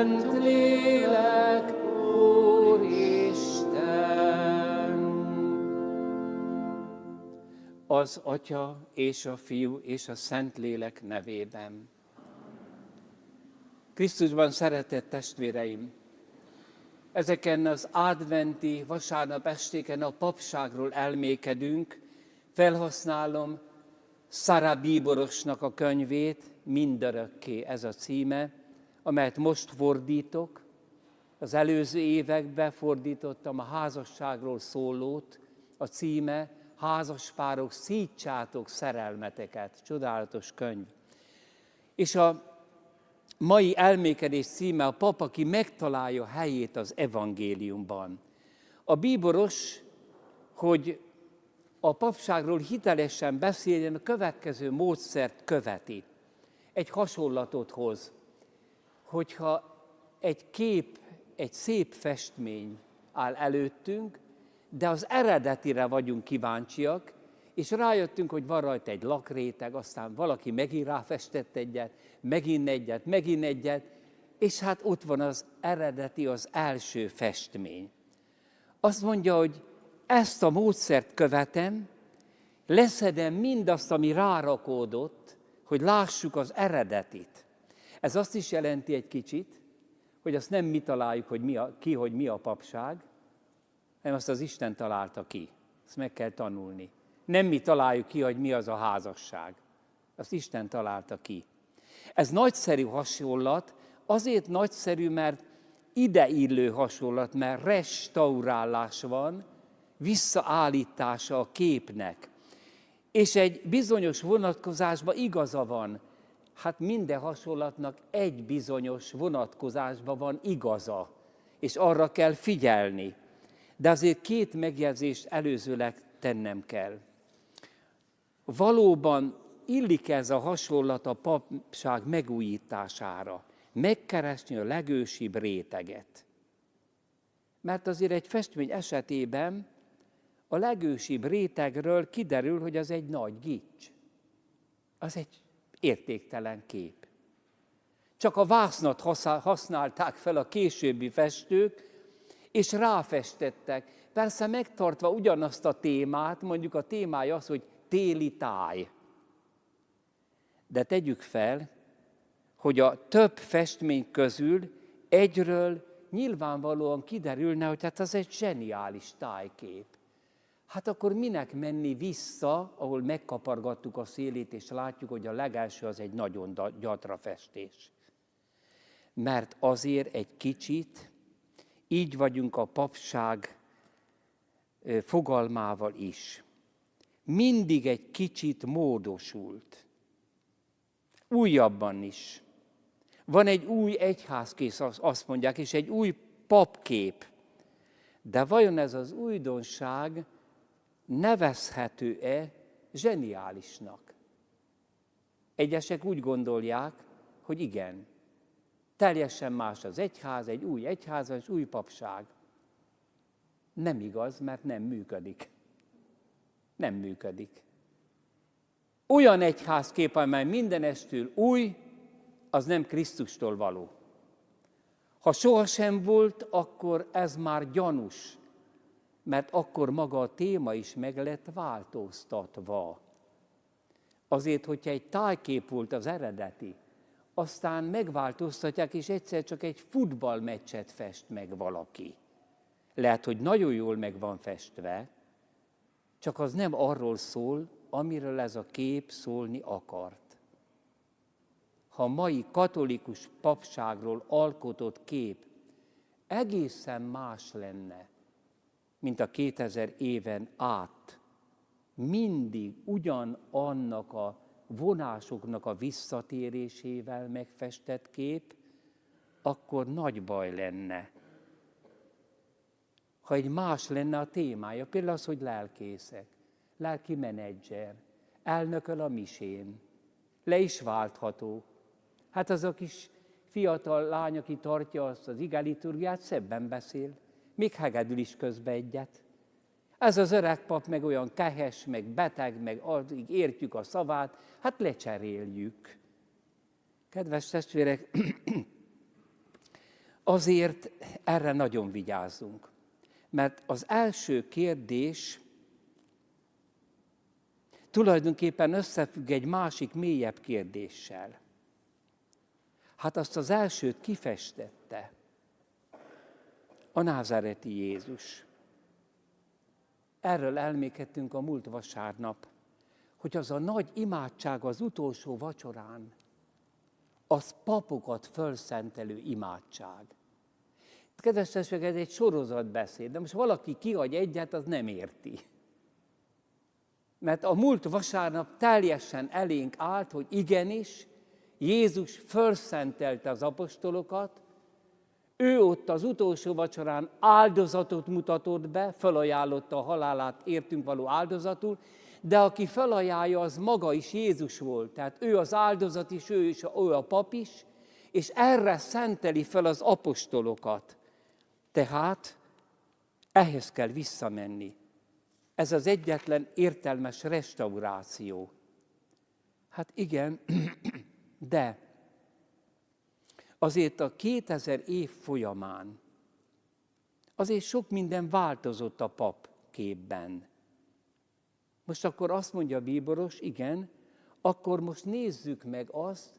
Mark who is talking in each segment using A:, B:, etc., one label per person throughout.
A: Szent Lélek, Úristen. Az Atya és a Fiú és a Szent Lélek nevében. Krisztusban szeretett testvéreim! Ezeken az adventi vasárnap estéken a papságról elmékedünk, felhasználom Szara Bíborosnak a könyvét, mindörökké ez a címe, amelyet most fordítok. Az előző években fordítottam a házasságról szólót, a címe Házaspárok, szítsátok szerelmeteket, csodálatos könyv. És a mai elmékedés címe a pap, aki megtalálja helyét az evangéliumban. A bíboros, hogy a papságról hitelesen beszéljen, a következő módszert követi. Egy hasonlatot hoz, hogyha egy kép, egy szép festmény áll előttünk, de az eredetire vagyunk kíváncsiak, és rájöttünk, hogy van rajta egy lakréteg, aztán valaki megint ráfestett egyet, megint egyet, megint egyet, és hát ott van az eredeti, az első festmény. Azt mondja, hogy ezt a módszert követem, leszedem mindazt, ami rárakódott, hogy lássuk az eredetit. Ez azt is jelenti egy kicsit, hogy azt nem mi találjuk, hogy mi a, ki, hogy mi a papság, hanem azt az Isten találta ki. Ezt meg kell tanulni. Nem mi találjuk ki, hogy mi az a házasság. Azt Isten találta ki. Ez nagyszerű hasonlat, azért nagyszerű, mert ideillő hasonlat, mert restaurálás van, visszaállítása a képnek. És egy bizonyos vonatkozásban igaza van. Hát minden hasonlatnak egy bizonyos vonatkozásban van igaza, és arra kell figyelni. De azért két megjegyzést előzőleg tennem kell. Valóban illik ez a hasonlat a papság megújítására, megkeresni a legősibb réteget. Mert azért egy festmény esetében a legősibb rétegről kiderül, hogy az egy nagy gics. Az egy értéktelen kép. Csak a vásznat használták fel a későbbi festők, és ráfestettek. Persze megtartva ugyanazt a témát, mondjuk a témája az, hogy téli táj. De tegyük fel, hogy a több festmény közül egyről nyilvánvalóan kiderülne, hogy hát az egy zseniális tájkép. Hát akkor minek menni vissza, ahol megkapargattuk a szélét, és látjuk, hogy a legelső az egy nagyon gyatra festés. Mert azért egy kicsit így vagyunk a papság fogalmával is. Mindig egy kicsit módosult. Újabban is. Van egy új egyházkész, azt mondják, és egy új papkép. De vajon ez az újdonság nevezhető-e zseniálisnak? Egyesek úgy gondolják, hogy igen, teljesen más az egyház, egy új egyház, egy új papság. Nem igaz, mert nem működik. Nem működik. Olyan egyházkép, amely mindenestül új, az nem Krisztustól való. Ha sohasem volt, akkor ez már gyanús, mert akkor maga a téma is meg lett változtatva. Azért, hogyha egy tájkép volt az eredeti, aztán megváltoztatják, és egyszer csak egy futballmeccset fest meg valaki. Lehet, hogy nagyon jól meg van festve, csak az nem arról szól, amiről ez a kép szólni akart. Ha a mai katolikus papságról alkotott kép egészen más lenne, mint a 2000 éven át, mindig ugyanannak a vonásoknak a visszatérésével megfestett kép, akkor nagy baj lenne. Ha egy más lenne a témája, például az, hogy lelkészek, lelki menedzser, elnököl a misén, le is váltható. Hát az a kis fiatal lány, aki tartja azt az igeliturgiát, szebben beszél, még hegedül is közbe egyet. Ez az öreg pap meg olyan kehes, meg beteg, meg addig értjük a szavát, hát lecseréljük. Kedves testvérek, azért erre nagyon vigyázzunk. Mert az első kérdés tulajdonképpen összefügg egy másik, mélyebb kérdéssel. Hát azt az elsőt kifestette a názáreti Jézus. Erről elmékedtünk a múlt vasárnap, hogy az a nagy imádság az utolsó vacsorán, az papokat fölszentelő imádság. Kedves testvérek, ez egy sorozatbeszéd, de most valaki kihagy egyet, az nem érti. Mert a múlt vasárnap teljesen elénk állt, hogy igenis, Jézus fölszentelte az apostolokat, ő ott az utolsó vacsorán áldozatot mutatott be, felajánlotta a halálát értünk való áldozatul, de aki felajánlja, az maga is Jézus volt. Tehát ő az áldozat is, ő is, ő a pap is, és erre szenteli fel az apostolokat. Tehát ehhez kell visszamenni. Ez az egyetlen értelmes restauráció. Hát igen, de azért a 2000 év folyamán azért sok minden változott a pap képben. Most akkor azt mondja a bíboros, igen, akkor most nézzük meg azt,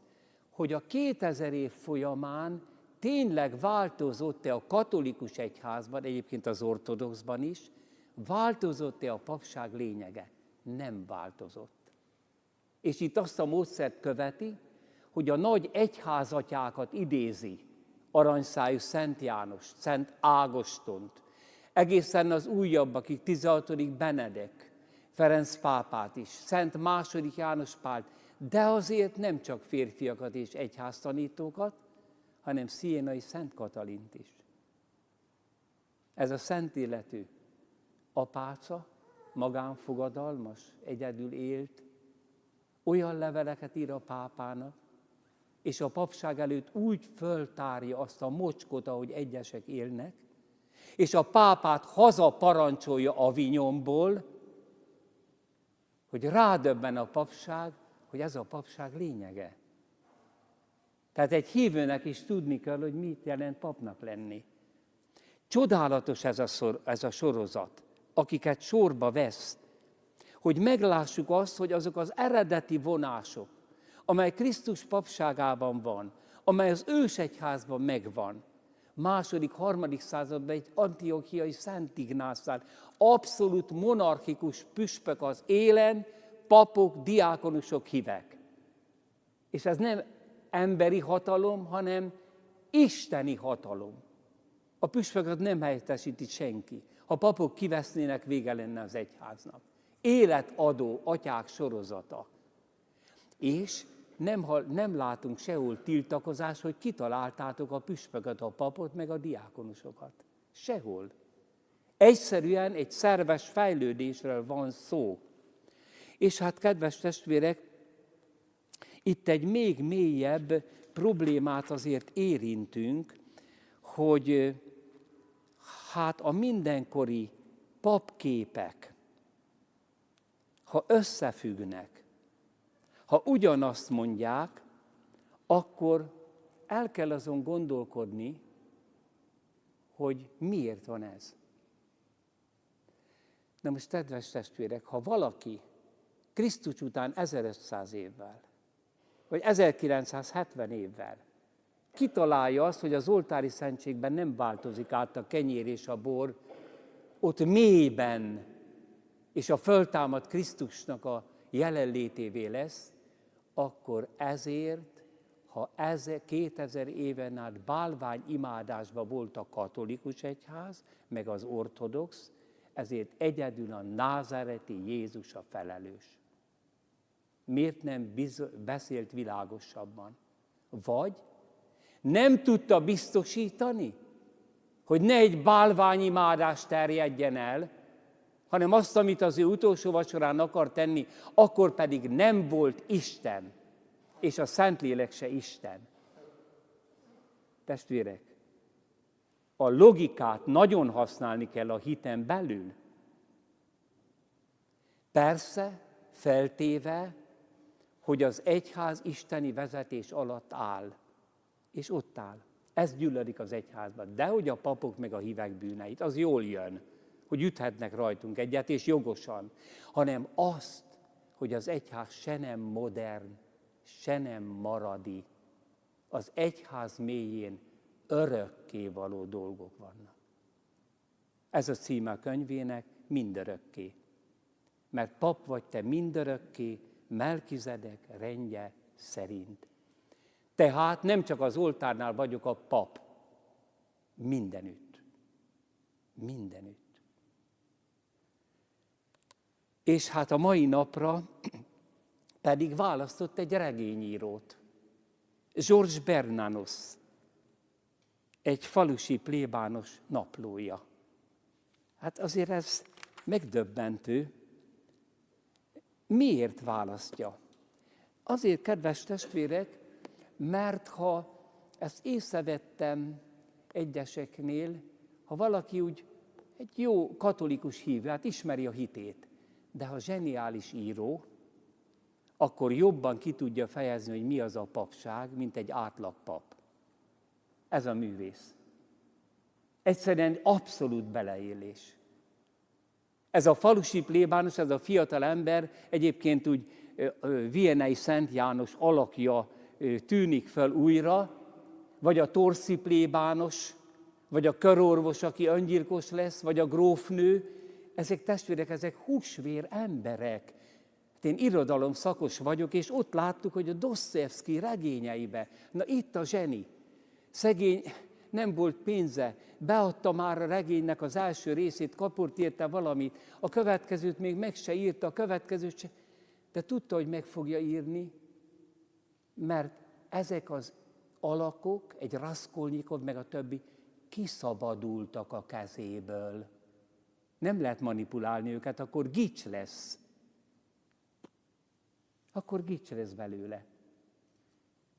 A: hogy a 2000 év folyamán tényleg változott-e a katolikus egyházban, egyébként az ortodoxban is, változott-e a papság lényege? Nem változott. És itt azt a módszert követi, hogy a nagy egyházatyákat idézi, aranyszájú Szent János, Szent Ágostont, egészen az újabb, akik 16. Benedek, Ferenc pápát is, Szent második János Pált, de azért nem csak férfiakat és egyháztanítókat, hanem Szienai Szent Katalint is. Ez a szent életű apáca, magánfogadalmas, egyedül élt, olyan leveleket ír a pápának, és a papság előtt úgy föltárja azt a mocskot, ahogy egyesek élnek, és a pápát haza parancsolja a vinyomból, hogy rádöbben a papság, hogy ez a papság lényege. Tehát egy hívőnek is tudni kell, hogy mit jelent papnak lenni. Csodálatos ez a, szor, ez a sorozat, akiket sorba vesz, hogy meglássuk azt, hogy azok az eredeti vonások, amely Krisztus papságában van, amely az ősegyházban megvan, második, harmadik században egy antiochiai Szent Ignászál, abszolút monarchikus püspök az élen, papok, diákonusok, hívek. És ez nem emberi hatalom, hanem isteni hatalom. A püspököt nem helyettesíti senki. Ha papok kivesznének, vége lenne az egyháznak. Életadó atyák sorozata. És nem, nem látunk sehol tiltakozás, hogy kitaláltátok a püspököt, a papot, meg a diákonusokat. Sehol. Egyszerűen egy szerves fejlődésről van szó. És hát, kedves testvérek, itt egy még mélyebb problémát azért érintünk, hogy hát a mindenkori papképek, ha összefüggnek, ha ugyanazt mondják, akkor el kell azon gondolkodni, hogy miért van ez. Na most, kedves testvérek, ha valaki Krisztus után 1500 évvel vagy 1970 évvel kitalálja azt, hogy az oltári szentségben nem változik át a kenyér és a bor, ott mélyben, és a föltámad Krisztusnak a jelenlétévé lesz, akkor ezért, ha ez 2000 éven át bálvány imádásban volt a katolikus egyház, meg az ortodox, ezért egyedül a názáreti Jézus a felelős miért nem beszélt világosabban? Vagy nem tudta biztosítani, hogy ne egy bálványimádás terjedjen el, hanem azt, amit az ő utolsó vacsorán akar tenni, akkor pedig nem volt Isten, és a Szentlélek se Isten. Testvérek, a logikát nagyon használni kell a hiten belül. Persze, feltéve, hogy az egyház isteni vezetés alatt áll, és ott áll. Ez gyűlölik az egyházban. De hogy a papok meg a hívek bűneit, az jól jön, hogy üthetnek rajtunk egyet, és jogosan, hanem azt, hogy az egyház se nem modern, se nem maradi. Az egyház mélyén örökké való dolgok vannak. Ez a címe a könyvének, mindörökké. Mert pap vagy te mindörökké, Melkizedek rendje szerint. Tehát nem csak az oltárnál vagyok a pap, mindenütt. Mindenütt. És hát a mai napra pedig választott egy regényírót, George Bernanos, egy falusi plébános naplója. Hát azért ez megdöbbentő. Miért választja? Azért, kedves testvérek, mert ha ezt észrevettem egyeseknél, ha valaki úgy egy jó katolikus hívő, hát ismeri a hitét, de ha zseniális író, akkor jobban ki tudja fejezni, hogy mi az a papság, mint egy átlag pap. Ez a művész. Egyszerűen abszolút beleélés. Ez a falusi plébános, ez a fiatal ember egyébként úgy Vienei Szent János alakja tűnik fel újra, vagy a torszi plébános, vagy a körorvos, aki öngyilkos lesz, vagy a grófnő, ezek testvérek, ezek húsvér emberek. Hát én irodalom szakos vagyok, és ott láttuk, hogy a Dostoyevsky regényeibe, na itt a zseni. Szegény, nem volt pénze, beadta már a regénynek az első részét, kapott érte valamit, a következőt még meg se írta, a következőt se, de tudta, hogy meg fogja írni, mert ezek az alakok, egy Raskolnikov, meg a többi, kiszabadultak a kezéből. Nem lehet manipulálni őket, akkor gics lesz. Akkor gics lesz belőle.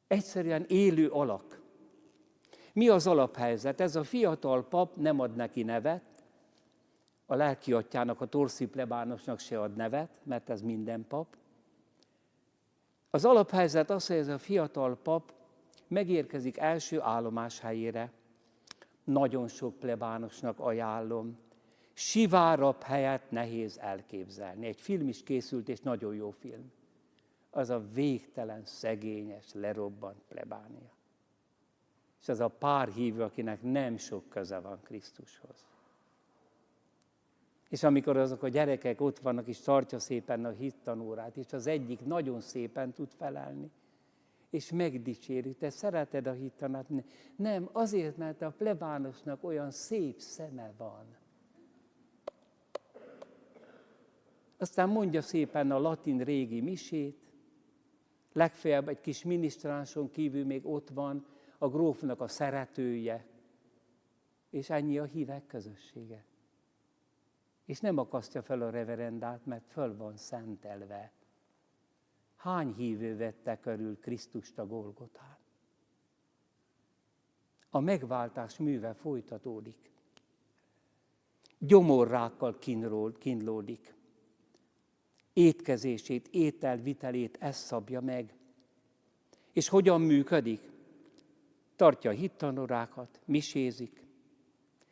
A: Egyszerűen élő alak. Mi az alaphelyzet? Ez a fiatal pap nem ad neki nevet, a lelki atyának, a torszi plebánosnak se ad nevet, mert ez minden pap. Az alaphelyzet az, hogy ez a fiatal pap megérkezik első állomás helyére. Nagyon sok plebánosnak ajánlom. Sivárabb helyet nehéz elképzelni. Egy film is készült, és nagyon jó film. Az a végtelen, szegényes, lerobbant plebánia. És az a pár hívő, akinek nem sok köze van Krisztushoz. És amikor azok a gyerekek ott vannak, és tartja szépen a hittanórát, és az egyik nagyon szépen tud felelni, és megdicséri, te szereted a hittanát? Nem, azért, mert a plebánosnak olyan szép szeme van. Aztán mondja szépen a latin régi misét, legfeljebb egy kis minisztránson kívül még ott van a grófnak a szeretője, és ennyi a hívek közössége és nem akasztja fel a reverendát, mert föl van szentelve. Hány hívő vette körül Krisztust a Golgotán? A megváltás műve folytatódik. Gyomorrákkal kínlódik. Étkezését, ételvitelét ez szabja meg. És hogyan működik? Tartja a hittanorákat, misézik,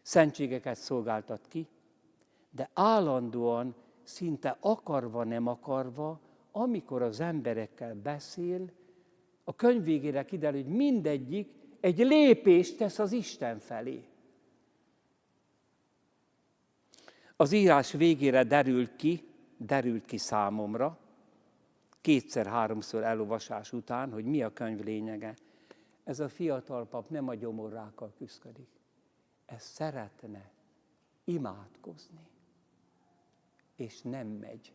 A: szentségeket szolgáltat ki, de állandóan, szinte akarva, nem akarva, amikor az emberekkel beszél, a könyv végére kiderül, hogy mindegyik egy lépést tesz az Isten felé. Az írás végére derült ki, derült ki számomra, kétszer-háromszor elolvasás után, hogy mi a könyv lényege. Ez a fiatal pap nem a gyomorrákkal küzdik. Ez szeretne imádkozni és nem megy.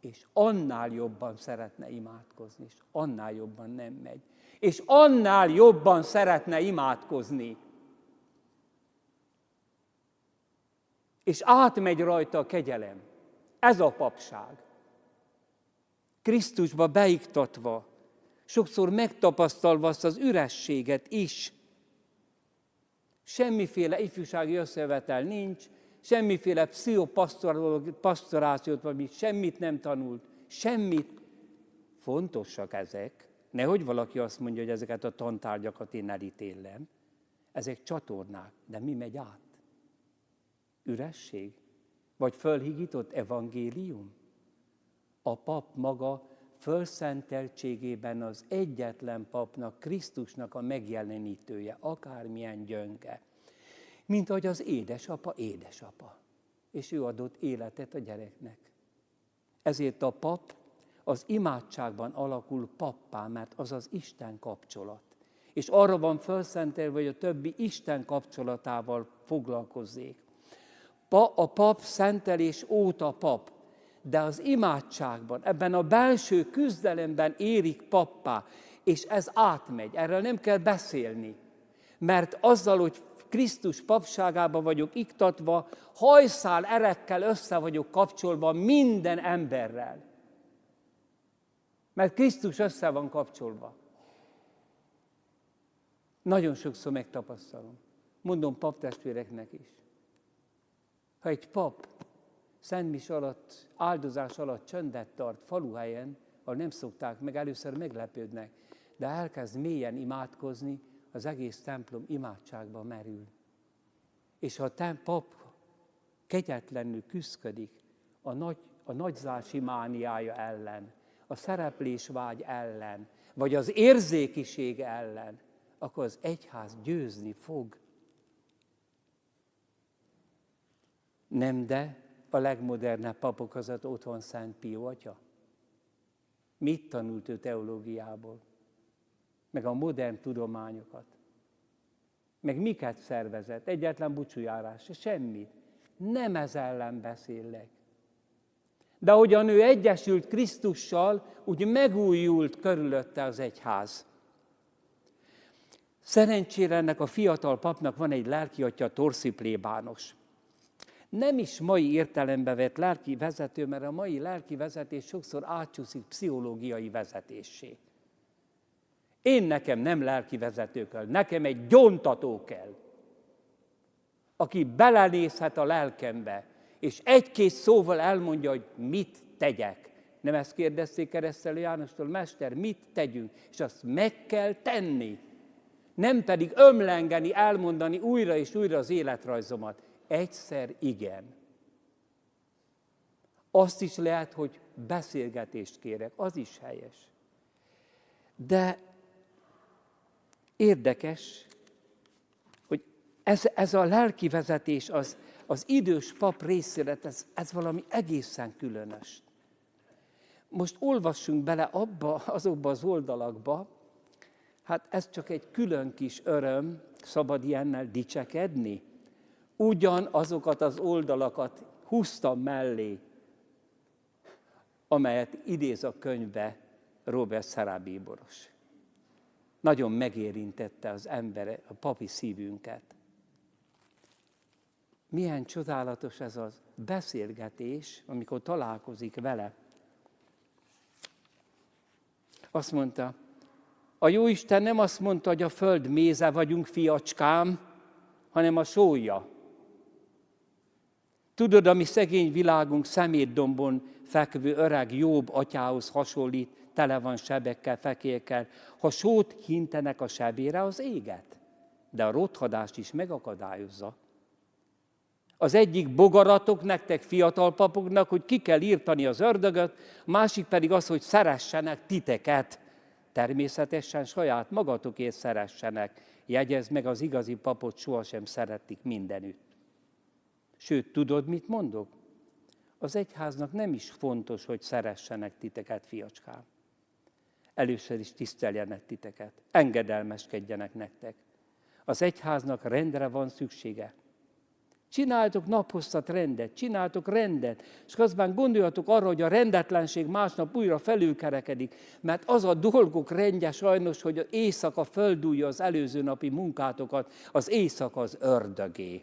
A: És annál jobban szeretne imádkozni, és annál jobban nem megy. És annál jobban szeretne imádkozni. És átmegy rajta a kegyelem. Ez a papság. Krisztusba beiktatva, sokszor megtapasztalva azt az ürességet is. Semmiféle ifjúsági összevetel nincs, semmiféle pszichopastorációt, vagy semmit nem tanult, semmit. Fontosak ezek, Nehogy valaki azt mondja, hogy ezeket a tantárgyakat én elítélem. Ezek csatornák, de mi megy át? Üresség? Vagy fölhigított evangélium? A pap maga fölszenteltségében az egyetlen papnak, Krisztusnak a megjelenítője, akármilyen gyönge. Mint ahogy az édesapa édesapa. És ő adott életet a gyereknek. Ezért a pap az imádságban alakul pappá, mert az az Isten kapcsolat. És arra van felszentelve, hogy a többi Isten kapcsolatával foglalkozzék. Pa, a pap szentelés óta pap, de az imádságban, ebben a belső küzdelemben érik pappá, és ez átmegy, erről nem kell beszélni. Mert azzal, hogy Krisztus papságába vagyok iktatva, hajszál erekkel össze vagyok kapcsolva minden emberrel. Mert Krisztus össze van kapcsolva. Nagyon sokszor megtapasztalom. Mondom paptestvéreknek is. Ha egy pap szentmis alatt, áldozás alatt csöndet tart faluhelyen, ahol nem szokták meg, először meglepődnek, de elkezd mélyen imádkozni, az egész templom imádságba merül. És ha a pap kegyetlenül küzdködik a, nagy, a nagyzási mániája ellen, a szereplés vágy ellen, vagy az érzékiség ellen, akkor az egyház győzni fog. Nem de a legmodernebb papok között ott van Szent Pio atya. Mit tanult ő teológiából? Meg a modern tudományokat. Meg miket szervezett? Egyetlen bucsújárás, semmi. Nem ez ellen beszélek. De ahogyan ő egyesült Krisztussal, úgy megújult körülötte az egyház. Szerencsére ennek a fiatal papnak van egy lelkiatya, Torszi plébános. Nem is mai értelembe vett lelki vezető, mert a mai lelki vezetés sokszor átcsúszik pszichológiai vezetésé. Én nekem nem lelki vezető kell, nekem egy gyontató kell, aki belenézhet a lelkembe, és egy-két szóval elmondja, hogy mit tegyek. Nem ezt kérdezték keresztelő Jánostól, Mester, mit tegyünk? És azt meg kell tenni. Nem pedig ömlengeni, elmondani újra és újra az életrajzomat. Egyszer igen. Azt is lehet, hogy beszélgetést kérek, az is helyes. De érdekes, hogy ez, ez a lelki vezetés az, az idős pap részére, ez, ez valami egészen különös. Most olvassunk bele abba, azokba az oldalakba, hát ez csak egy külön kis öröm, szabad ilyennel dicsekedni. Ugyan azokat az oldalakat húztam mellé, amelyet idéz a könyvbe Robert Szerábíboros. Nagyon megérintette az ember, a papi szívünket. Milyen csodálatos ez az beszélgetés, amikor találkozik vele. Azt mondta, a Jóisten nem azt mondta, hogy a föld méze vagyunk, fiacskám, hanem a sója. Tudod, a mi szegény világunk szemétdombon fekvő öreg jobb atyához hasonlít, tele van sebekkel, fekékkel. Ha sót hintenek a sebére, az éget. De a rothadást is megakadályozza. Az egyik bogaratok nektek, fiatal papoknak, hogy ki kell írtani az ördögöt, másik pedig az, hogy szeressenek titeket. Természetesen saját magatokért szeressenek. Jegyez meg, az igazi papot sohasem szeretik mindenütt. Sőt, tudod, mit mondok? Az egyháznak nem is fontos, hogy szeressenek titeket, fiacskám. Először is tiszteljenek titeket, engedelmeskedjenek nektek. Az egyháznak rendre van szüksége. Csináltok naphoztat rendet, csináltok rendet, és közben gondoljatok arra, hogy a rendetlenség másnap újra felülkerekedik, mert az a dolgok rendje sajnos, hogy az éjszaka földújja az előző napi munkátokat, az éjszaka az ördögé.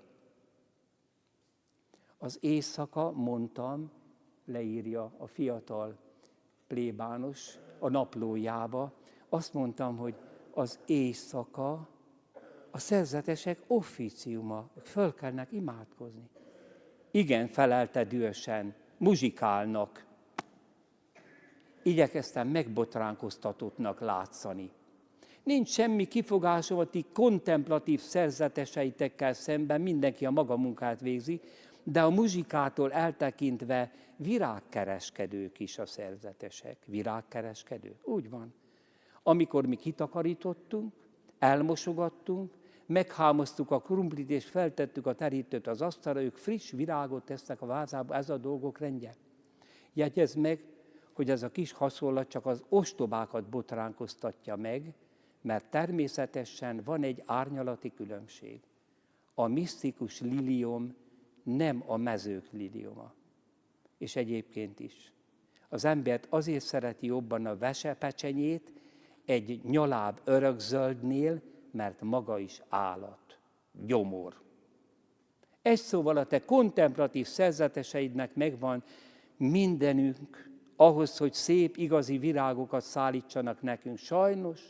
A: Az éjszaka, mondtam, leírja a fiatal plébános a naplójába, azt mondtam, hogy az éjszaka a szerzetesek officiuma, föl kellnek imádkozni. Igen, felelte dühösen, muzsikálnak. igyekeztem megbotránkoztatottnak látszani. Nincs semmi kifogásom a ti kontemplatív szerzeteseitekkel szemben, mindenki a maga munkát végzi, de a muzsikától eltekintve virágkereskedők is a szerzetesek. Virágkereskedők? Úgy van. Amikor mi kitakarítottunk, elmosogattunk, meghámoztuk a krumplit és feltettük a terítőt az asztalra, ők friss virágot tesznek a vázába, ez a dolgok rendje. Jegyez meg, hogy ez a kis hasonlat csak az ostobákat botránkoztatja meg, mert természetesen van egy árnyalati különbség. A misztikus lilium nem a mezők liliuma. És egyébként is. Az embert azért szereti jobban a vesepecsenyét egy nyaláb örökzöldnél, mert maga is állat, gyomor. Egy szóval a te kontemplatív szerzeteseidnek megvan mindenünk ahhoz, hogy szép, igazi virágokat szállítsanak nekünk. Sajnos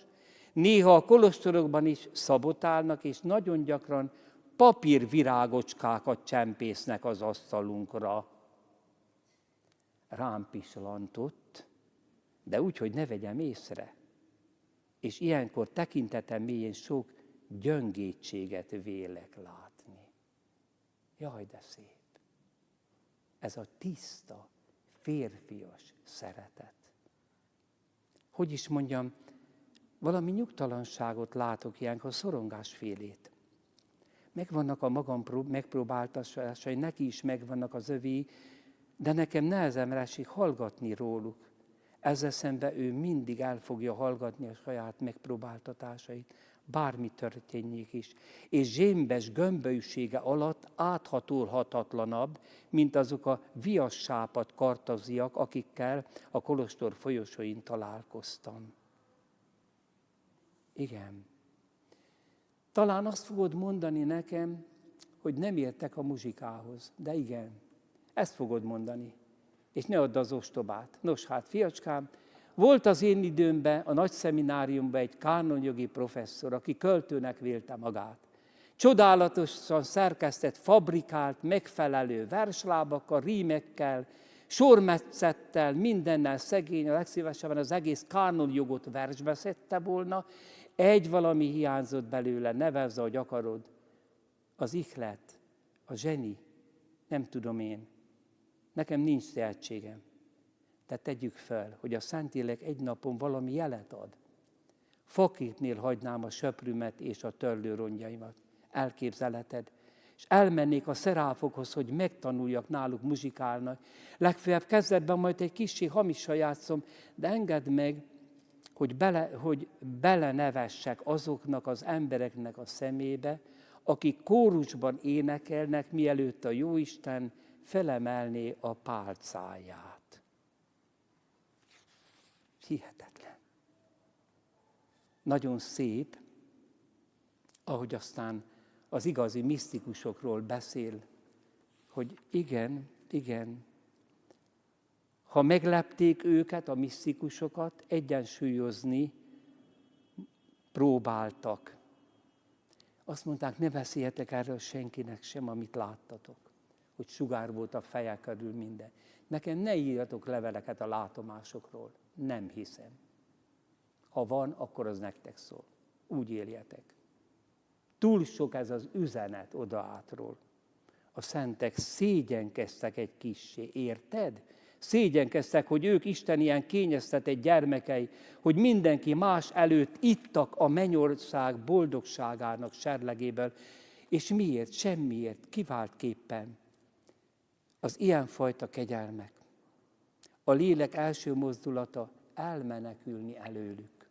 A: néha a kolostorokban is szabotálnak, és nagyon gyakran papírvirágocskákat csempésznek az asztalunkra. Rám pislantott, de úgy, hogy ne vegyem észre. És ilyenkor tekintetem mélyén sok gyöngétséget vélek látni. Jaj, de szép! Ez a tiszta, férfias szeretet. Hogy is mondjam, valami nyugtalanságot látok ilyenkor, szorongásfélét. Megvannak a magam megpróbáltatásai, neki is megvannak az övé, de nekem nehezemre esik hallgatni róluk. Ezzel szemben ő mindig el fogja hallgatni a saját megpróbáltatásait, bármi történjék is. És zsémbes gömbölysége alatt áthatolhatatlanabb, mint azok a viassápat kartaziak, akikkel a kolostor folyosóin találkoztam. Igen. Talán azt fogod mondani nekem, hogy nem értek a muzsikához, de igen, ezt fogod mondani. És ne add az ostobát. Nos hát, fiacskám, volt az én időmben a nagy szemináriumban egy kánonjogi professzor, aki költőnek vélte magát. Csodálatosan szerkesztett, fabrikált, megfelelő verslábakkal, rímekkel, sormetszettel, mindennel szegény, a legszívesebben az egész kánonjogot versbe szedte volna, egy valami hiányzott belőle, nevezz, ahogy akarod. Az ihlet, a zseni, nem tudom én. Nekem nincs tehetségem. De tegyük fel, hogy a Szentélek egy napon valami jelet ad. Faképnél hagynám a söprümet és a törlőrongyaimat. Elképzeleted. És elmennék a szeráfokhoz, hogy megtanuljak náluk muzsikálnak. Legfeljebb kezdetben majd egy kicsi hamisra játszom, de engedd meg, hogy, bele, hogy belenevessek azoknak az embereknek a szemébe, akik kórusban énekelnek, mielőtt a Jóisten felemelné a pálcáját. Hihetetlen. Nagyon szép, ahogy aztán az igazi misztikusokról beszél, hogy igen, igen, ha meglepték őket, a misztikusokat, egyensúlyozni próbáltak. Azt mondták, ne beszéljetek erről senkinek sem, amit láttatok. Hogy sugár volt a feje körül minden. Nekem ne írjatok leveleket a látomásokról. Nem hiszem. Ha van, akkor az nektek szól. Úgy éljetek. Túl sok ez az üzenet oda átról. A szentek szégyenkeztek egy kissé, érted? Szégyenkeztek, hogy ők Isten ilyen kényeztetett gyermekei, hogy mindenki más előtt ittak a mennyország boldogságának serlegéből, és miért? Semmiért, kiváltképpen. Az ilyenfajta kegyelmek. A lélek első mozdulata elmenekülni előlük.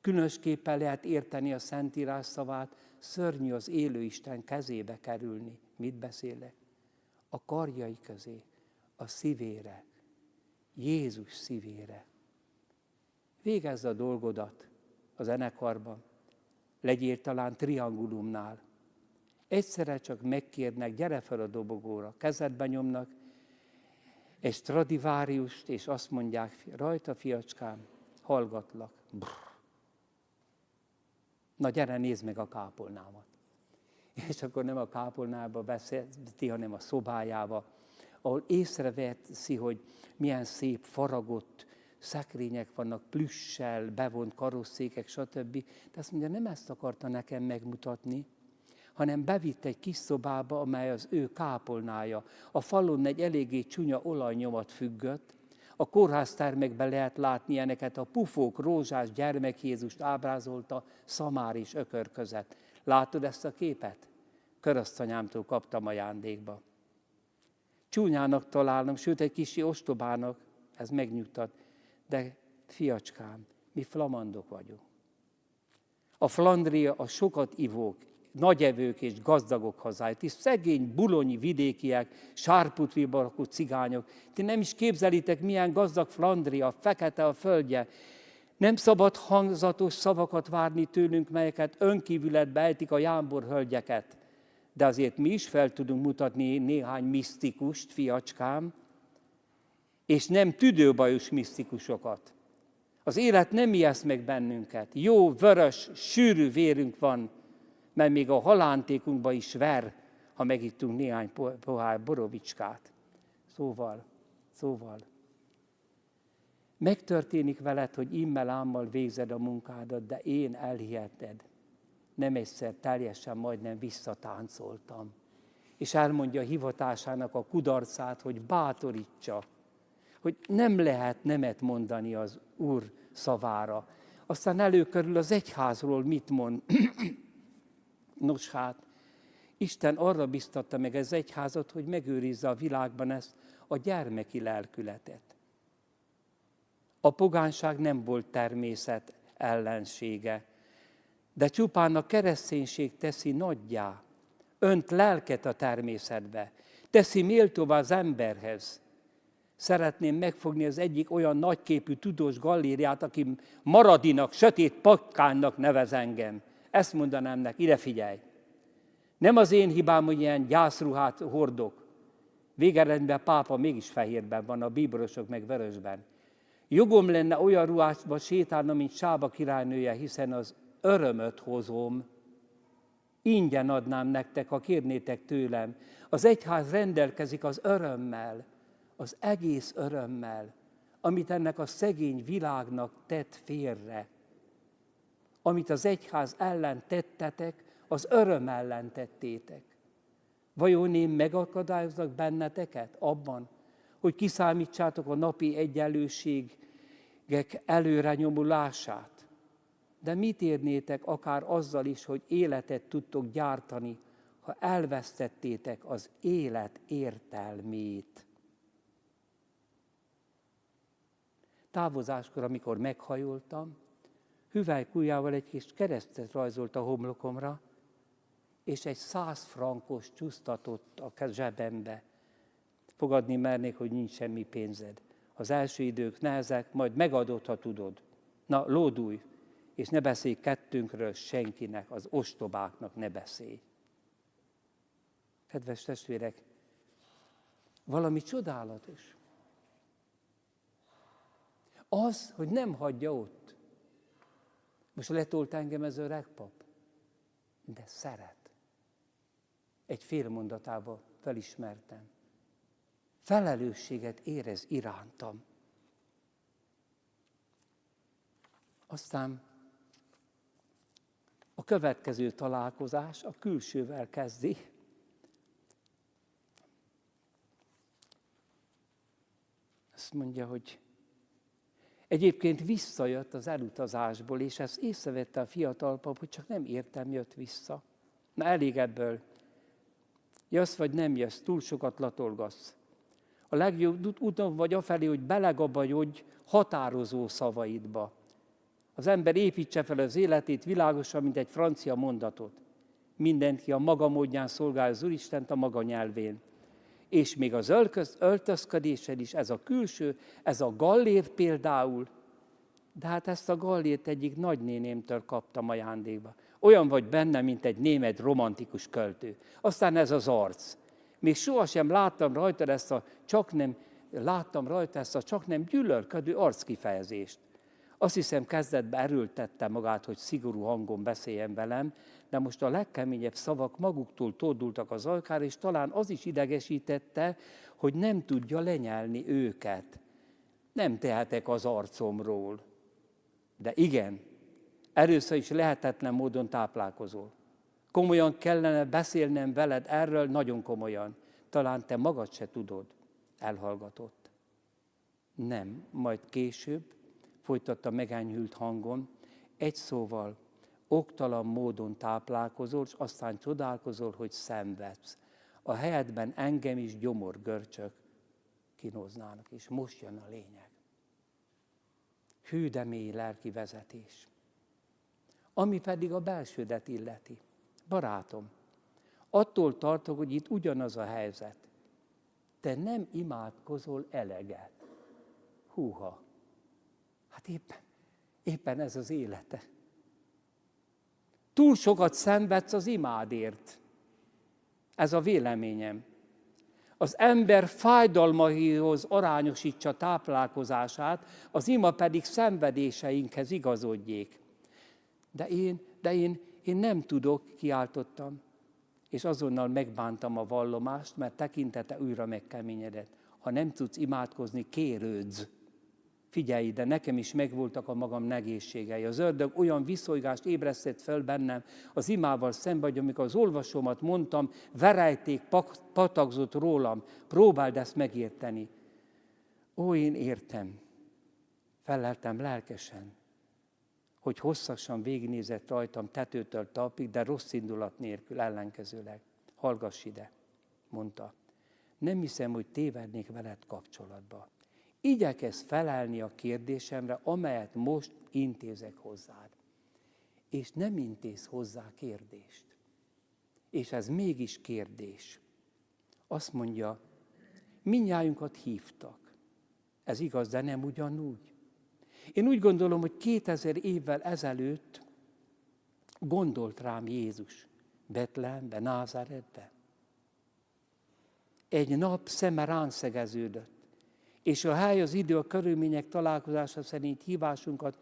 A: Különösképpen lehet érteni a Szentírás szavát, szörnyű az élő Isten kezébe kerülni. Mit beszélek? A karjai közé a szívére, Jézus szívére. Végezz a dolgodat a zenekarban, legyél talán triangulumnál. Egyszerre csak megkérnek, gyere fel a dobogóra, kezedbe nyomnak egy Stradiváriust, és azt mondják, rajta fiacskám, hallgatlak. Brr. Na gyere, nézd meg a kápolnámat. És akkor nem a kápolnába beszélti, hanem a szobájába, ahol észreveszi, hogy milyen szép, faragott, szekrények vannak, plüssel, bevont karosszékek, stb. De azt mondja, nem ezt akarta nekem megmutatni, hanem bevitt egy kis szobába, amely az ő kápolnája. A falon egy eléggé csúnya olajnyomat függött, a kórháztermekben lehet látni ilyeneket, a pufók rózsás gyermek Jézust ábrázolta szamár és ökör között. Látod ezt a képet? Körösztanyámtól kaptam ajándékba. Csúnyának találom, sőt egy kisi ostobának, ez megnyugtat, de fiacskám, mi flamandok vagyunk. A Flandria a sokat ivók, nagyevők és gazdagok hazája. Ti szegény, bulonyi vidékiek, sárputriba lakó cigányok. Ti nem is képzelitek, milyen gazdag Flandria, fekete a földje. Nem szabad hangzatos szavakat várni tőlünk, melyeket önkívületbe ejtik a jámbor hölgyeket. De azért mi is fel tudunk mutatni néhány misztikust, fiacskám, és nem tüdőbajos misztikusokat. Az élet nem ijeszt meg bennünket. Jó, vörös, sűrű vérünk van, mert még a halántékunkba is ver, ha megittunk néhány pohár borovicskát. Szóval, szóval, megtörténik veled, hogy immel ámmal végzed a munkádat, de én elhiheted. Nem egyszer teljesen majdnem visszatáncoltam. És elmondja a hivatásának a kudarcát, hogy bátorítsa, hogy nem lehet nemet mondani az Úr szavára. Aztán előkörül az egyházról mit mond. Nos hát, Isten arra biztatta meg ez egyházat, hogy megőrizze a világban ezt a gyermeki lelkületet. A pogánság nem volt természet ellensége, de csupán a kereszténység teszi nagyjá, önt lelket a természetbe, teszi méltóvá az emberhez. Szeretném megfogni az egyik olyan nagyképű tudós gallériát, aki Maradinak, sötét pakkánnak nevez engem. Ezt mondanám neki, ide figyelj. Nem az én hibám, hogy ilyen gyászruhát hordok. Végeredményben pápa mégis fehérben van, a bíborosok meg vörösben. Jogom lenne olyan ruhásba sétálni, mint Sába királynője, hiszen az örömöt hozom. Ingyen adnám nektek, ha kérnétek tőlem. Az egyház rendelkezik az örömmel, az egész örömmel, amit ennek a szegény világnak tett félre amit az egyház ellen tettetek, az öröm ellen tettétek. Vajon én megakadályoznak benneteket abban, hogy kiszámítsátok a napi egyenlőségek előre nyomulását? De mit érnétek akár azzal is, hogy életet tudtok gyártani, ha elvesztettétek az élet értelmét? Távozáskor, amikor meghajoltam, hüvelykújjával egy kis keresztet rajzolt a homlokomra, és egy száz frankos csúsztatott a zsebembe. Fogadni mernék, hogy nincs semmi pénzed. Az első idők nehezek, majd megadod, ha tudod. Na, lódulj, és ne beszélj kettőnkről senkinek, az ostobáknak ne beszélj. Kedves testvérek, valami csodálatos. Az, hogy nem hagyja ott. Most letolt engem ez öreg pap, de szeret. Egy fél mondatába felismertem. Felelősséget érez irántam. Aztán a következő találkozás a külsővel kezdi. Azt mondja, hogy Egyébként visszajött az elutazásból, és ezt észrevette a fiatal pap, hogy csak nem értem jött vissza. Na elég ebből. Jössz vagy nem jössz, túl sokat latolgasz. A legjobb utam vagy afelé, hogy belegabajodj határozó szavaidba. Az ember építse fel az életét világosan, mint egy francia mondatot. Mindenki a maga módján szolgálja az Úristent a maga nyelvén és még az öltözködésen is, ez a külső, ez a gallér például, de hát ezt a gallért egyik nagynénémtől kaptam ajándékba. Olyan vagy benne, mint egy német romantikus költő. Aztán ez az arc. Még sohasem láttam rajta ezt a csak nem, láttam rajta ezt a csak nem gyűlölködő arckifejezést. Azt hiszem kezdetben erőltette magát, hogy szigorú hangon beszéljen velem, de most a legkeményebb szavak maguktól tódultak az ajkára, és talán az is idegesítette, hogy nem tudja lenyelni őket. Nem tehetek az arcomról. De igen, először is lehetetlen módon táplálkozol. Komolyan kellene beszélnem veled erről, nagyon komolyan. Talán te magad se tudod. Elhallgatott. Nem, majd később, folytatta megenyhült hangon, egy szóval, oktalan módon táplálkozol, és aztán csodálkozol, hogy szenvedsz. A helyedben engem is gyomor görcsök kínoznának, és most jön a lényeg. Hű, de mély lelki vezetés. Ami pedig a belsődet illeti. Barátom, attól tartok, hogy itt ugyanaz a helyzet. Te nem imádkozol eleget. Húha. Hát éppen, éppen ez az élete. Túl sokat szenvedsz az imádért. Ez a véleményem. Az ember fájdalmaihoz arányosítsa táplálkozását, az ima pedig szenvedéseinkhez igazodjék. De én, de én, én nem tudok, kiáltottam, és azonnal megbántam a vallomást, mert tekintete újra megkeményedett. Ha nem tudsz imádkozni, kérődz. Figyelj, de nekem is megvoltak a magam negészségei. Az ördög olyan viszonygást ébresztett fel bennem az imával szemben, hogy amikor az olvasómat mondtam, verejték patagzott rólam, próbáld ezt megérteni. Ó, én értem. Feleltem lelkesen, hogy hosszasan végignézett rajtam tetőtől talpig, de rossz indulat nélkül ellenkezőleg. Hallgass ide, mondta. Nem hiszem, hogy tévednék veled kapcsolatba igyekez felelni a kérdésemre, amelyet most intézek hozzád. És nem intéz hozzá kérdést. És ez mégis kérdés. Azt mondja, minnyájunkat hívtak. Ez igaz, de nem ugyanúgy. Én úgy gondolom, hogy 2000 évvel ezelőtt gondolt rám Jézus Betlehembe, Názáretbe. Egy nap szeme rán szegeződött és a hely, az idő, a körülmények találkozása szerint hívásunkat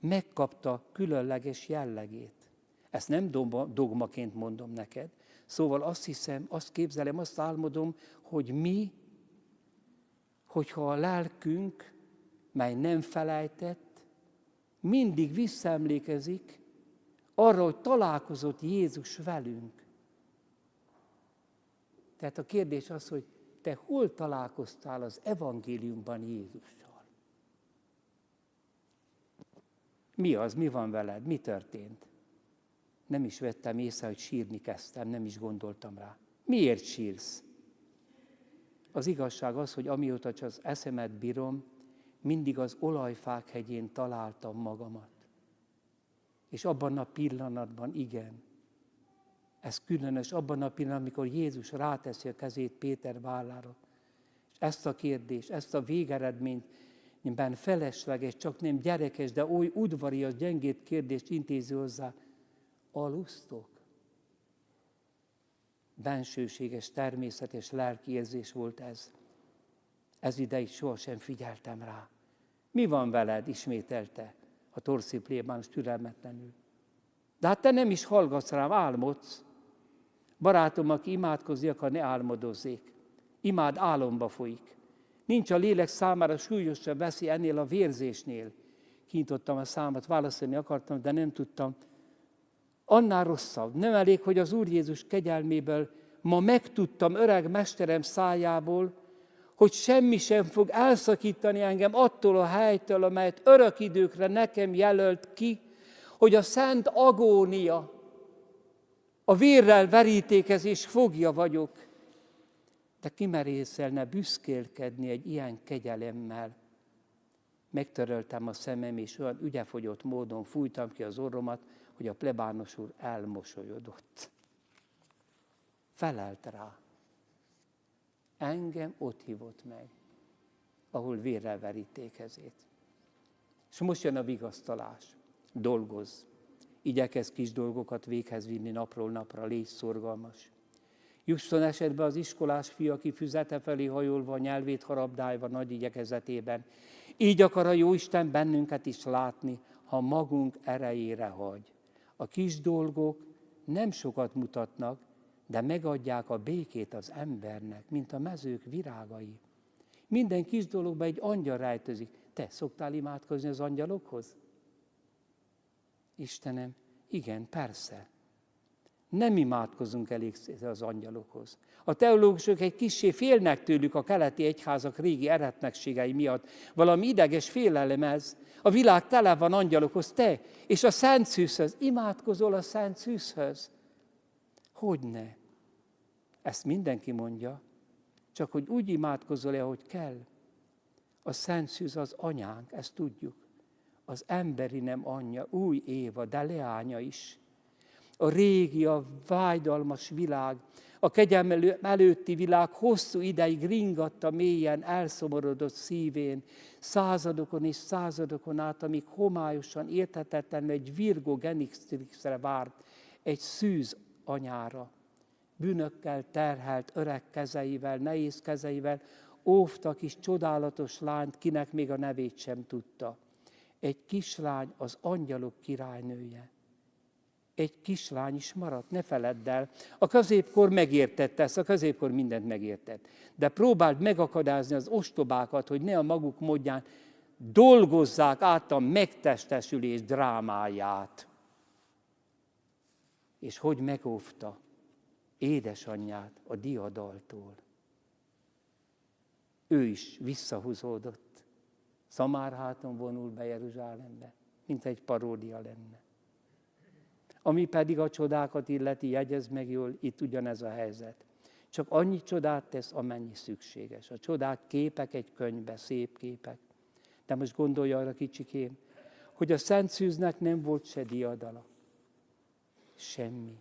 A: megkapta különleges jellegét. Ezt nem dogmaként mondom neked. Szóval azt hiszem, azt képzelem, azt álmodom, hogy mi, hogyha a lelkünk, mely nem felejtett, mindig visszaemlékezik arra, hogy találkozott Jézus velünk. Tehát a kérdés az, hogy te hol találkoztál az evangéliumban Jézussal? Mi az, mi van veled, mi történt? Nem is vettem észre, hogy sírni kezdtem, nem is gondoltam rá. Miért sírsz? Az igazság az, hogy amióta csak az eszemet bírom, mindig az olajfák hegyén találtam magamat. És abban a pillanatban igen, ez különös abban a pillanatban, amikor Jézus ráteszi a kezét Péter vállára. És ezt a kérdést, ezt a végeredményt, nyilván felesleges, csak nem gyerekes, de oly udvarias, gyengét kérdést intézi hozzá. Alusztok? Bensőséges, természetes lelkiérzés volt ez. Ez ideig sohasem figyeltem rá. Mi van veled? ismételte a torszi plébános türelmetlenül. De hát te nem is hallgatsz rám, álmodsz. Barátom, aki imádkozni akar, ne álmodozzék. Imád álomba folyik. Nincs a lélek számára súlyosabb veszély ennél a vérzésnél. Kintottam a számat, válaszolni akartam, de nem tudtam. Annál rosszabb. Nem elég, hogy az Úr Jézus kegyelméből ma megtudtam öreg mesterem szájából, hogy semmi sem fog elszakítani engem attól a helytől, amelyet örök időkre nekem jelölt ki, hogy a szent agónia, a vérrel verítékezés fogja vagyok. De kimerészelne büszkélkedni egy ilyen kegyelemmel. Megtöröltem a szemem, és olyan ügyefogyott módon fújtam ki az orromat, hogy a plebános úr elmosolyodott. Felelt rá. Engem ott hívott meg, ahol vérrel verítékezét. És most jön a vigasztalás. Dolgozz. Igyekez kis dolgokat véghez vinni napról napra, légy szorgalmas. Jusson esetben az iskolás fia, aki füzete felé hajolva, nyelvét harabdálva nagy igyekezetében. Így akar a Jóisten bennünket is látni, ha magunk erejére hagy. A kis dolgok nem sokat mutatnak, de megadják a békét az embernek, mint a mezők virágai. Minden kis dologban egy angyal rejtőzik. Te szoktál imádkozni az angyalokhoz? Istenem, igen, persze. Nem imádkozunk elég az angyalokhoz. A teológusok egy kissé félnek tőlük a keleti egyházak régi eretnekségei miatt. Valami ideges félelem ez. A világ tele van angyalokhoz, te, és a Szent Szűzhöz. Imádkozol a Szent Szűzhöz? Hogyne? Ezt mindenki mondja. Csak hogy úgy imádkozol-e, ahogy kell. A Szent Szűz az anyánk, ezt tudjuk. Az emberi nem anyja, új Éva, de leánya is. A régi, a vájdalmas világ, a kegyelm előtti világ hosszú ideig ringatta mélyen elszomorodott szívén, századokon és századokon át, amíg homályosan érthetetlen egy Virgo Genixtrixre várt, egy szűz anyára. Bűnökkel terhelt öreg kezeivel, nehéz kezeivel, óvta kis csodálatos lányt, kinek még a nevét sem tudta. Egy kislány az angyalok királynője egy kislány is maradt, ne feledd el. A középkor megértette ezt, a középkor mindent megértett. De próbáld megakadályozni az ostobákat, hogy ne a maguk módján dolgozzák át a megtestesülés drámáját. És hogy megóvta édesanyját a diadaltól. Ő is visszahúzódott. Szamárháton vonul be Jeruzsálembe, mint egy paródia lenne. Ami pedig a csodákat illeti, jegyez meg jól, itt ugyanez a helyzet. Csak annyi csodát tesz, amennyi szükséges. A csodák képek egy könyvbe, szép képek. De most gondolja arra kicsikém, hogy a Szent Szűznek nem volt se diadala. Semmi.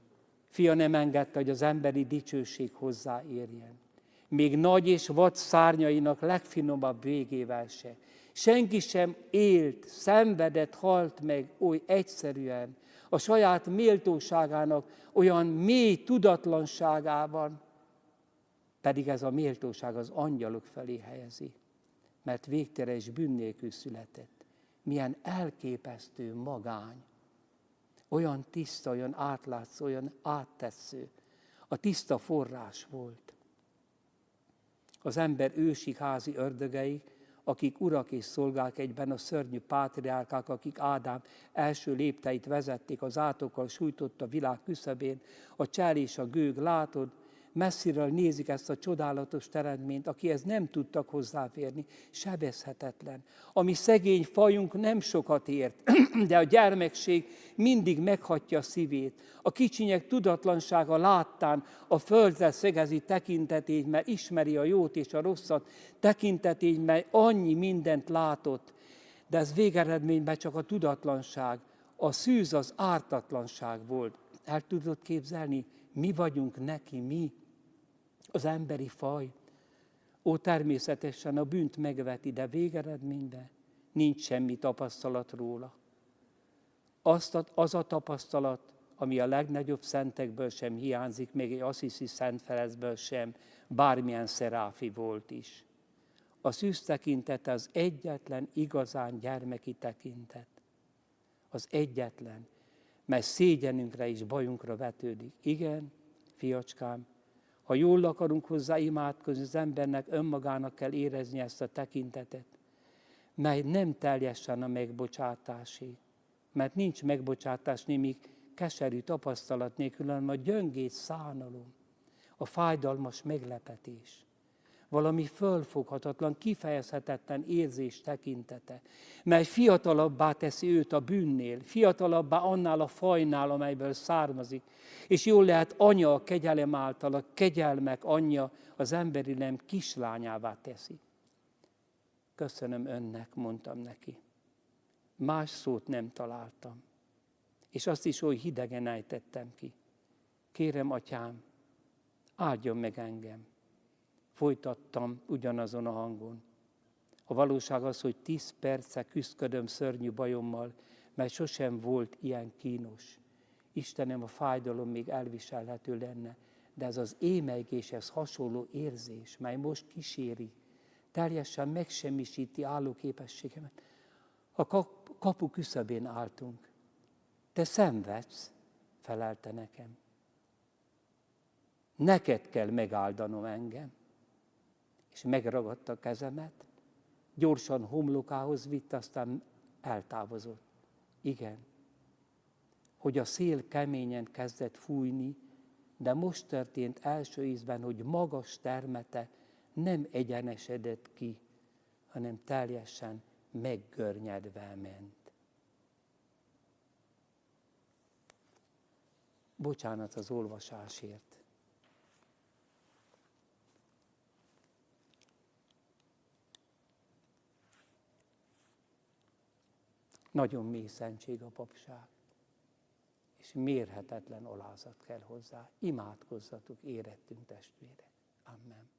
A: Fia nem engedte, hogy az emberi dicsőség hozzáérjen. Még nagy és vad szárnyainak legfinomabb végével se. Senki sem élt, szenvedett, halt meg oly egyszerűen, a saját méltóságának olyan mély tudatlanságában, pedig ez a méltóság az angyalok felé helyezi, mert végtére és bűn nélkül született. Milyen elképesztő magány, olyan tiszta, olyan átlátszó, olyan áttetsző. A tiszta forrás volt. Az ember ősig házi ördögei akik urak és szolgák egyben, a szörnyű pátriárkák, akik Ádám első lépteit vezették, az átokkal sújtott a világ küszöbén, a csel és a gőg, látod, messziről nézik ezt a csodálatos teremtményt, akihez nem tudtak hozzáférni, sebezhetetlen. Ami szegény fajunk nem sokat ért, de a gyermekség mindig meghatja a szívét. A kicsinyek tudatlansága láttán a földre szegezi tekintetét, mert ismeri a jót és a rosszat, tekintetét, mert annyi mindent látott, de ez végeredményben csak a tudatlanság. A szűz az ártatlanság volt. El tudod képzelni, mi vagyunk neki, mi? Az emberi faj. Ó, természetesen a bűnt megveti, de végeredményben nincs semmi tapasztalat róla. Azt az a tapasztalat, ami a legnagyobb szentekből sem hiányzik, még egy Assisi Szent Ferencből sem, bármilyen szeráfi volt is. A szűz tekintete az egyetlen igazán gyermeki tekintet. Az egyetlen, mert szégyenünkre és bajunkra vetődik. Igen, fiacskám, ha jól akarunk hozzá imádkozni, az embernek önmagának kell érezni ezt a tekintetet, mely nem teljesen a megbocsátásé. Mert nincs megbocsátás némi keserű tapasztalat nélkül, hanem a gyöngét szánalom, a fájdalmas meglepetés valami fölfoghatatlan, kifejezhetetlen érzés tekintete, mely fiatalabbá teszi őt a bűnnél, fiatalabbá annál a fajnál, amelyből származik, és jól lehet anya a kegyelem által, a kegyelmek anyja az emberi nem kislányává teszi. Köszönöm önnek, mondtam neki. Más szót nem találtam. És azt is oly hidegen ejtettem ki. Kérem, atyám, áldjon meg engem folytattam ugyanazon a hangon. A valóság az, hogy tíz perce küzdködöm szörnyű bajommal, mert sosem volt ilyen kínos. Istenem, a fájdalom még elviselhető lenne, de ez az émelygéshez hasonló érzés, mely most kíséri, teljesen megsemmisíti állóképességemet. A kapu küszöbén álltunk. Te szenvedsz, felelte nekem. Neked kell megáldanom engem. És megragadta a kezemet, gyorsan homlokához vitt, aztán eltávozott. Igen, hogy a szél keményen kezdett fújni, de most történt első ízben, hogy magas termete nem egyenesedett ki, hanem teljesen meggörnyedve ment. Bocsánat az olvasásért. Nagyon mély szentség a papság, és mérhetetlen alázat kell hozzá. Imádkozzatok, érettünk testvérek. Amen.